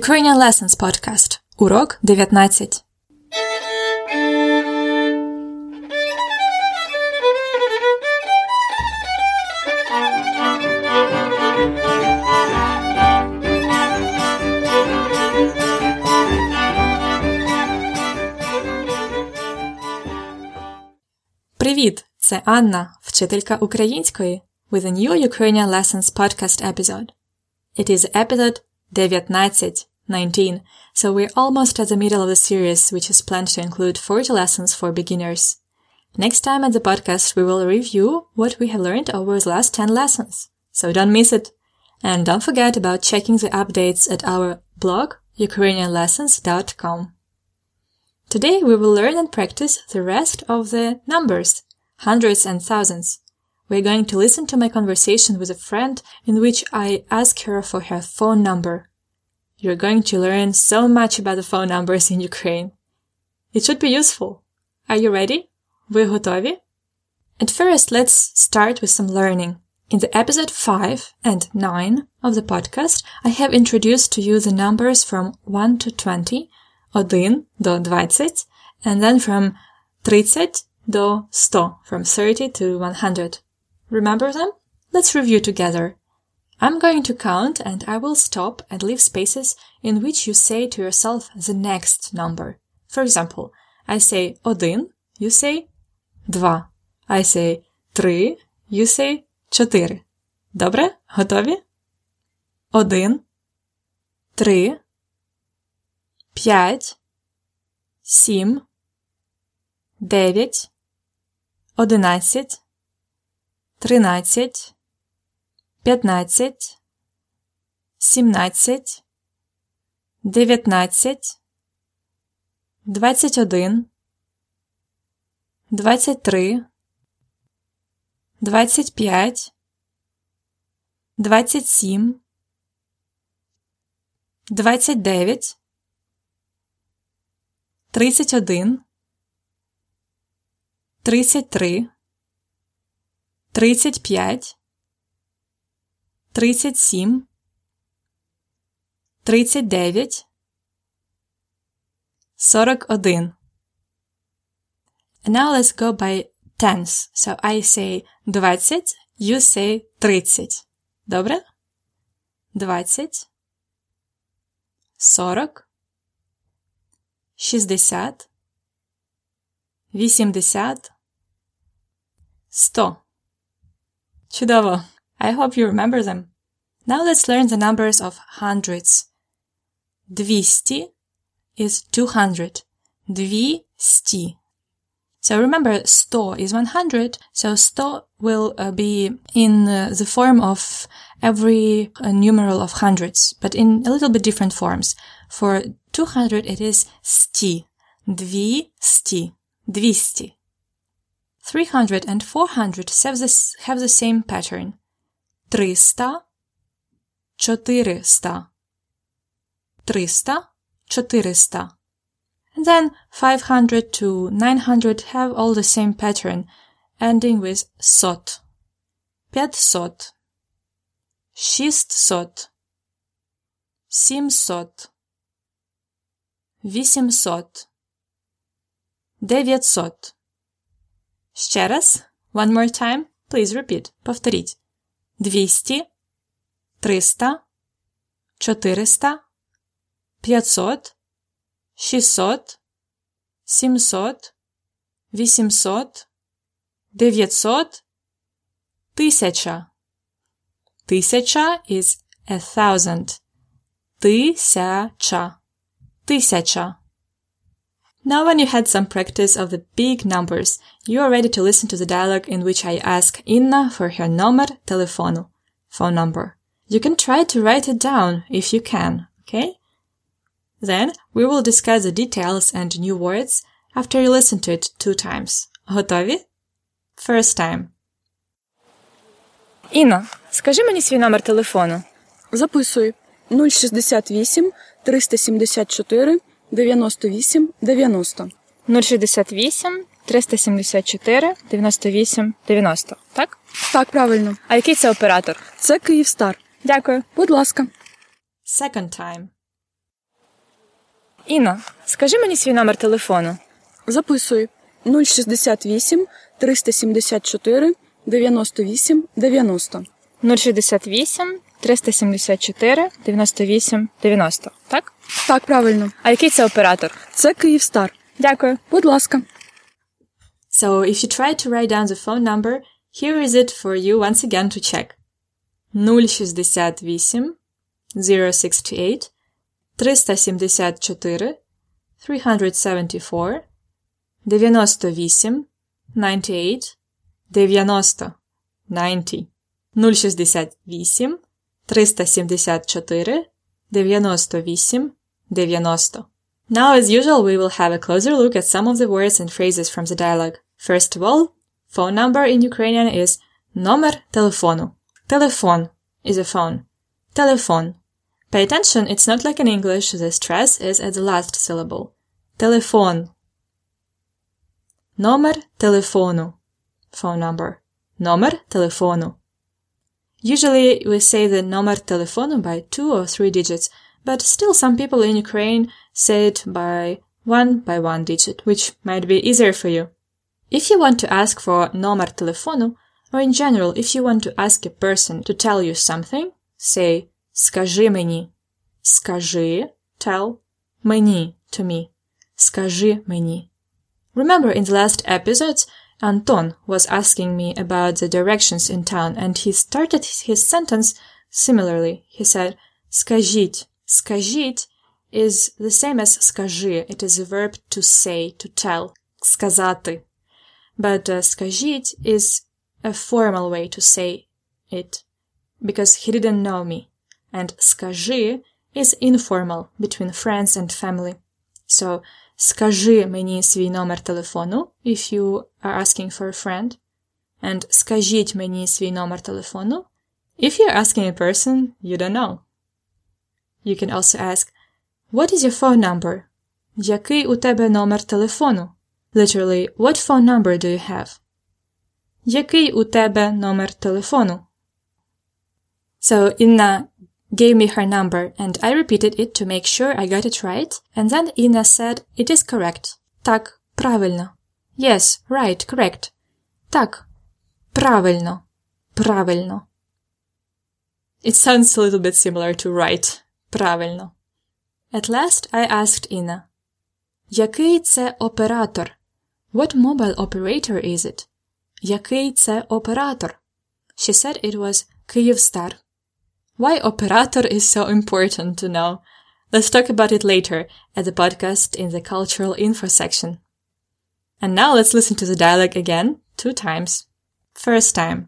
Ukrainian Lessons Podcast. Урок 19. Привіт! Це Анна, вчителька української, with a new Ukrainian Lessons podcast episode. It is episode 19, 19, so we're almost at the middle of the series, which is planned to include 40 lessons for beginners. Next time at the podcast, we will review what we have learned over the last 10 lessons. So don't miss it. And don't forget about checking the updates at our blog, ukrainianlessons.com. Today we will learn and practice the rest of the numbers, hundreds and thousands. We're going to listen to my conversation with a friend in which I ask her for her phone number. You're going to learn so much about the phone numbers in Ukraine. It should be useful. Are you ready? Ви готові? At first, let's start with some learning. In the episode 5 and 9 of the podcast, I have introduced to you the numbers from 1 to 20, 1 до 20, and then from 30 до 100, from 30 to 100. Remember them? Let's review together. I'm going to count and I will stop and leave spaces in which you say to yourself the next number. For example, I say один, you say два. I say три, you say чотири. Добре? Готові? Один, три, п'ять, сім, дев'ять, одинадцять, тринадцять, п'ятнадцять, сімнадцять, дев'ятнадцять, двадцять один, двадцять три, двадцять п'ять, двадцять сім, двадцять дев'ять, тридцять один, тридцять три, 35, 37, 39, 41. And now let's go by tense. So I say 20, you say 30. Добре? 20, 40, 60, 80, 100. Чудово! I hope you remember them. Now let's learn the numbers of hundreds. Двести is 200. Двести. So remember, сто is 100, so сто will uh, be in uh, the form of every uh, numeral of hundreds, but in a little bit different forms. For 200, it is сти. Двести. Двести. 300 and 400 have the, have the same pattern. Триста, чотириста. Триста, чотириста. And then 500 to 900 have all the same pattern, ending with сот. П'ятсот. Шістсот. Сімсот. Вісімсот. Дев'ятсот. Ще раз. One more time. Please repeat. Повторіть. 200, 300, 400, 500, 600, 700, 800, 900, 1000. 1000 is a thousand. Тисяча. Тисяча. Now when you had some practice of the big numbers, you are ready to listen to the dialogue in which I ask Inna for her номер телефону, phone number. You can try to write it down if you can, okay? Then we will discuss the details and new words after you listen to it two times. Готові? First time. Інна, скажи мені свій номер телефону. Записуй 068 374 98 90. 068 374 98 90. Так? Так, правильно. А який це оператор? Це Київстар. Дякую. Будь ласка. Second time. Інна, скажи мені свій номер телефону. Записуй 068 374 98 90. 068 374 98 90. Так? Так, правильно. А який це оператор? Це Київстар. Дякую. Будь ласка. So if you try to write down the phone number, here is it for you once again to check. 068 068 374 374 98 98 90 90 068 374 98 90 Now, as usual, we will have a closer look at some of the words and phrases from the dialogue. First of all, phone number in Ukrainian is номер телефону. Телефон is a phone. Телефон. Pay attention, it's not like in English, the stress is at the last syllable. Телефон. Номер телефону. Phone number. Номер телефону. Usually we say the номер телефону by two or three digits, but still some people in Ukraine say it by one by one digit, which might be easier for you. If you want to ask for номер телефону, or in general, if you want to ask a person to tell you something, say скажи мені. Скажи, tell, мені, to me. Скажи мені. Remember in the last episodes, Anton was asking me about the directions in town and he started his sentence similarly. He said, скажіть. Скажіть is the same as скажи. It is a verb to say, to tell. Сказати. But uh, скажіть is a formal way to say it because he didn't know me. And скажи is informal between friends and family. So скажи мені свій номер телефону if you are asking for a friend. And скажіть мені свій номер телефону if you're asking a person you don't know. You can also ask, What is your phone number? Який у тебе номер телефону? Literally, what phone number do you have? Який у тебе номер телефону? So Inna gave me her number and I repeated it to make sure I got it right. And then Inna said, it is correct. Так, правильно. Yes, right, correct. Так, правильно. Правильно. It sounds a little bit similar to right. Правильно. At last I asked Inna, Який це оператор? What mobile operator is it? Який це оператор? She said it was Kyivstar. Why operator is so important to know? Let's talk about it later at the podcast in the cultural info section. And now let's listen to the dialogue again, two times. First time.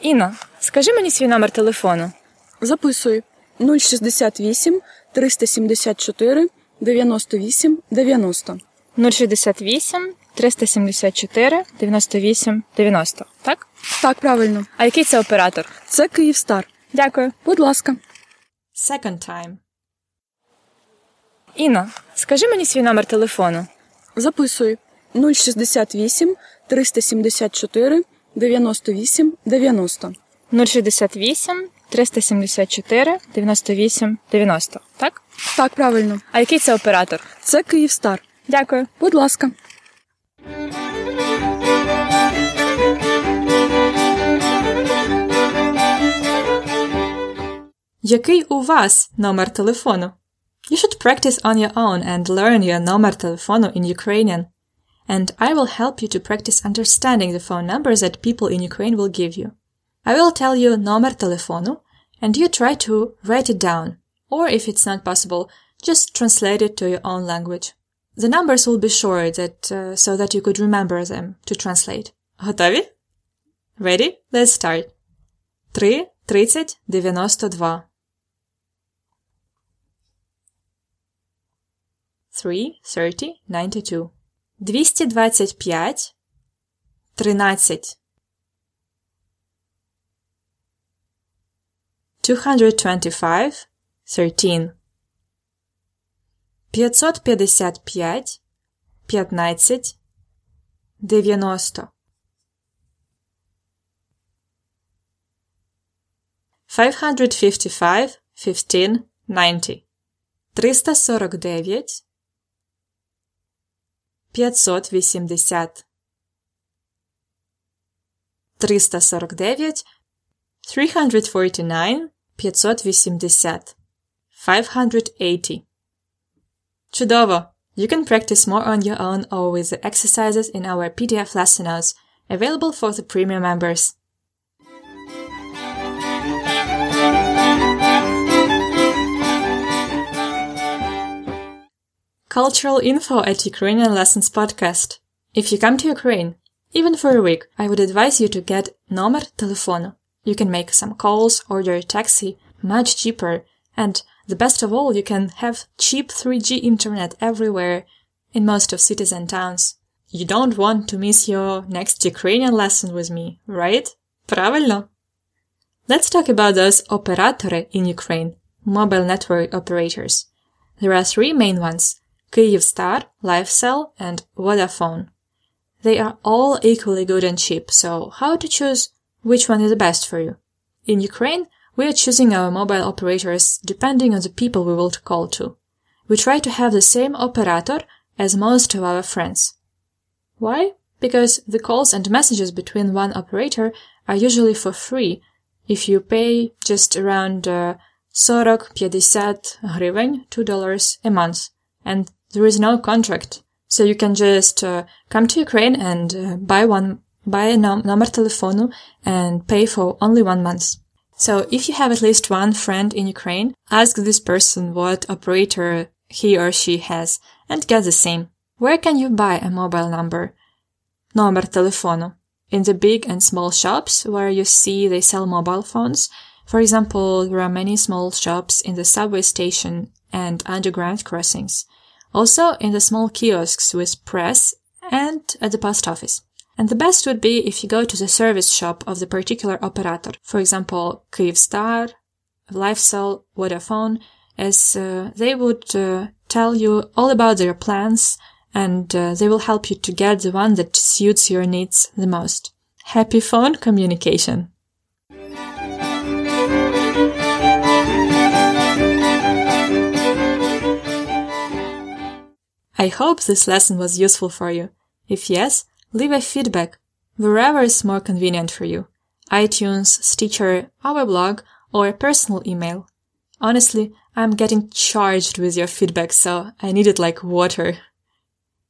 Інна, скажи мені свій номер телефону. Записуй 068 374 98 90. 068 374 98 90. Так? Так, правильно. А який це оператор? Це Київстар. Дякую. Будь ласка. Second time. Інна, скажи мені свій номер телефону. Записуй 068 374 98 90. 068 374 98 90. Так? Так, правильно. А який це оператор? Це Київстар. Дякую. Будь ласка. Який у вас номер телефону? You should practice on your own and learn your номер телефону in Ukrainian. And I will help you to practice understanding the phone numbers that people in Ukraine will give you. I will tell you номер телефону, and you try to write it down. Or if it's not possible, just translate it to your own language. The numbers will be short that, uh, so that you could remember them to translate. Готові? Ready? Let's start. 3, 30, 92. 3, 30, 92. 225, 13. 225, 13. 555, 15, 90. 555, 15, 90. 349 580 349 349 580 580 Чудово! You can practice more on your own or with the exercises in our PDF lesson notes, available for the premium members. Cultural info at Ukrainian Lessons podcast. If you come to Ukraine, even for a week, I would advise you to get номер телефону. You can make some calls, order a taxi, much cheaper, and the best of all, you can have cheap 3G internet everywhere in most of cities and towns. You don't want to miss your next Ukrainian lesson with me, right? Правильно! Let's talk about those operatori in Ukraine, mobile network operators. There are three main ones, Kyivstar, LifeCell, and Vodafone. They are all equally good and cheap, so how to choose which one is the best for you? In Ukraine, we are choosing our mobile operators depending on the people we will call to. We try to have the same operator as most of our friends. Why? Because the calls and messages between one operator are usually for free if you pay just around uh, 40-50 hryvnia, $2 a month, and there is no contract. So you can just uh, come to Ukraine and uh, buy one, buy a num- number telephone and pay for only one month. So if you have at least one friend in Ukraine, ask this person what operator he or she has and get the same. Where can you buy a mobile number? Номер телефону. In the big and small shops where you see they sell mobile phones. For example, there are many small shops in the subway station and underground crossings. Also in the small kiosks with press and at the post office. And the best would be if you go to the service shop of the particular operator. For example, Kyivstar, LifeCell, Vodafone, as uh, they would uh, tell you all about their plans and uh, they will help you to get the one that suits your needs the most. Happy phone communication! I hope this lesson was useful for you. If yes, leave a feedback wherever is more convenient for you. iTunes, Stitcher, our blog, or a personal email. Honestly, I'm getting charged with your feedback, so I need it like water.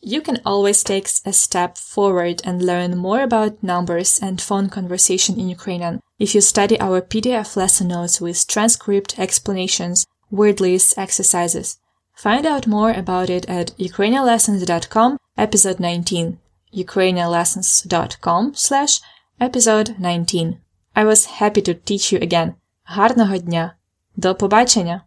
You can always take a step forward and learn more about numbers and phone conversation in Ukrainian if you study our PDF lesson notes with transcript, explanations, word lists, exercises. Find out more about it at ukrainianlessons.com, episode 19, ukrainianlessons.com slash episode 19. I was happy to teach you again. Гарного дня! До побачення!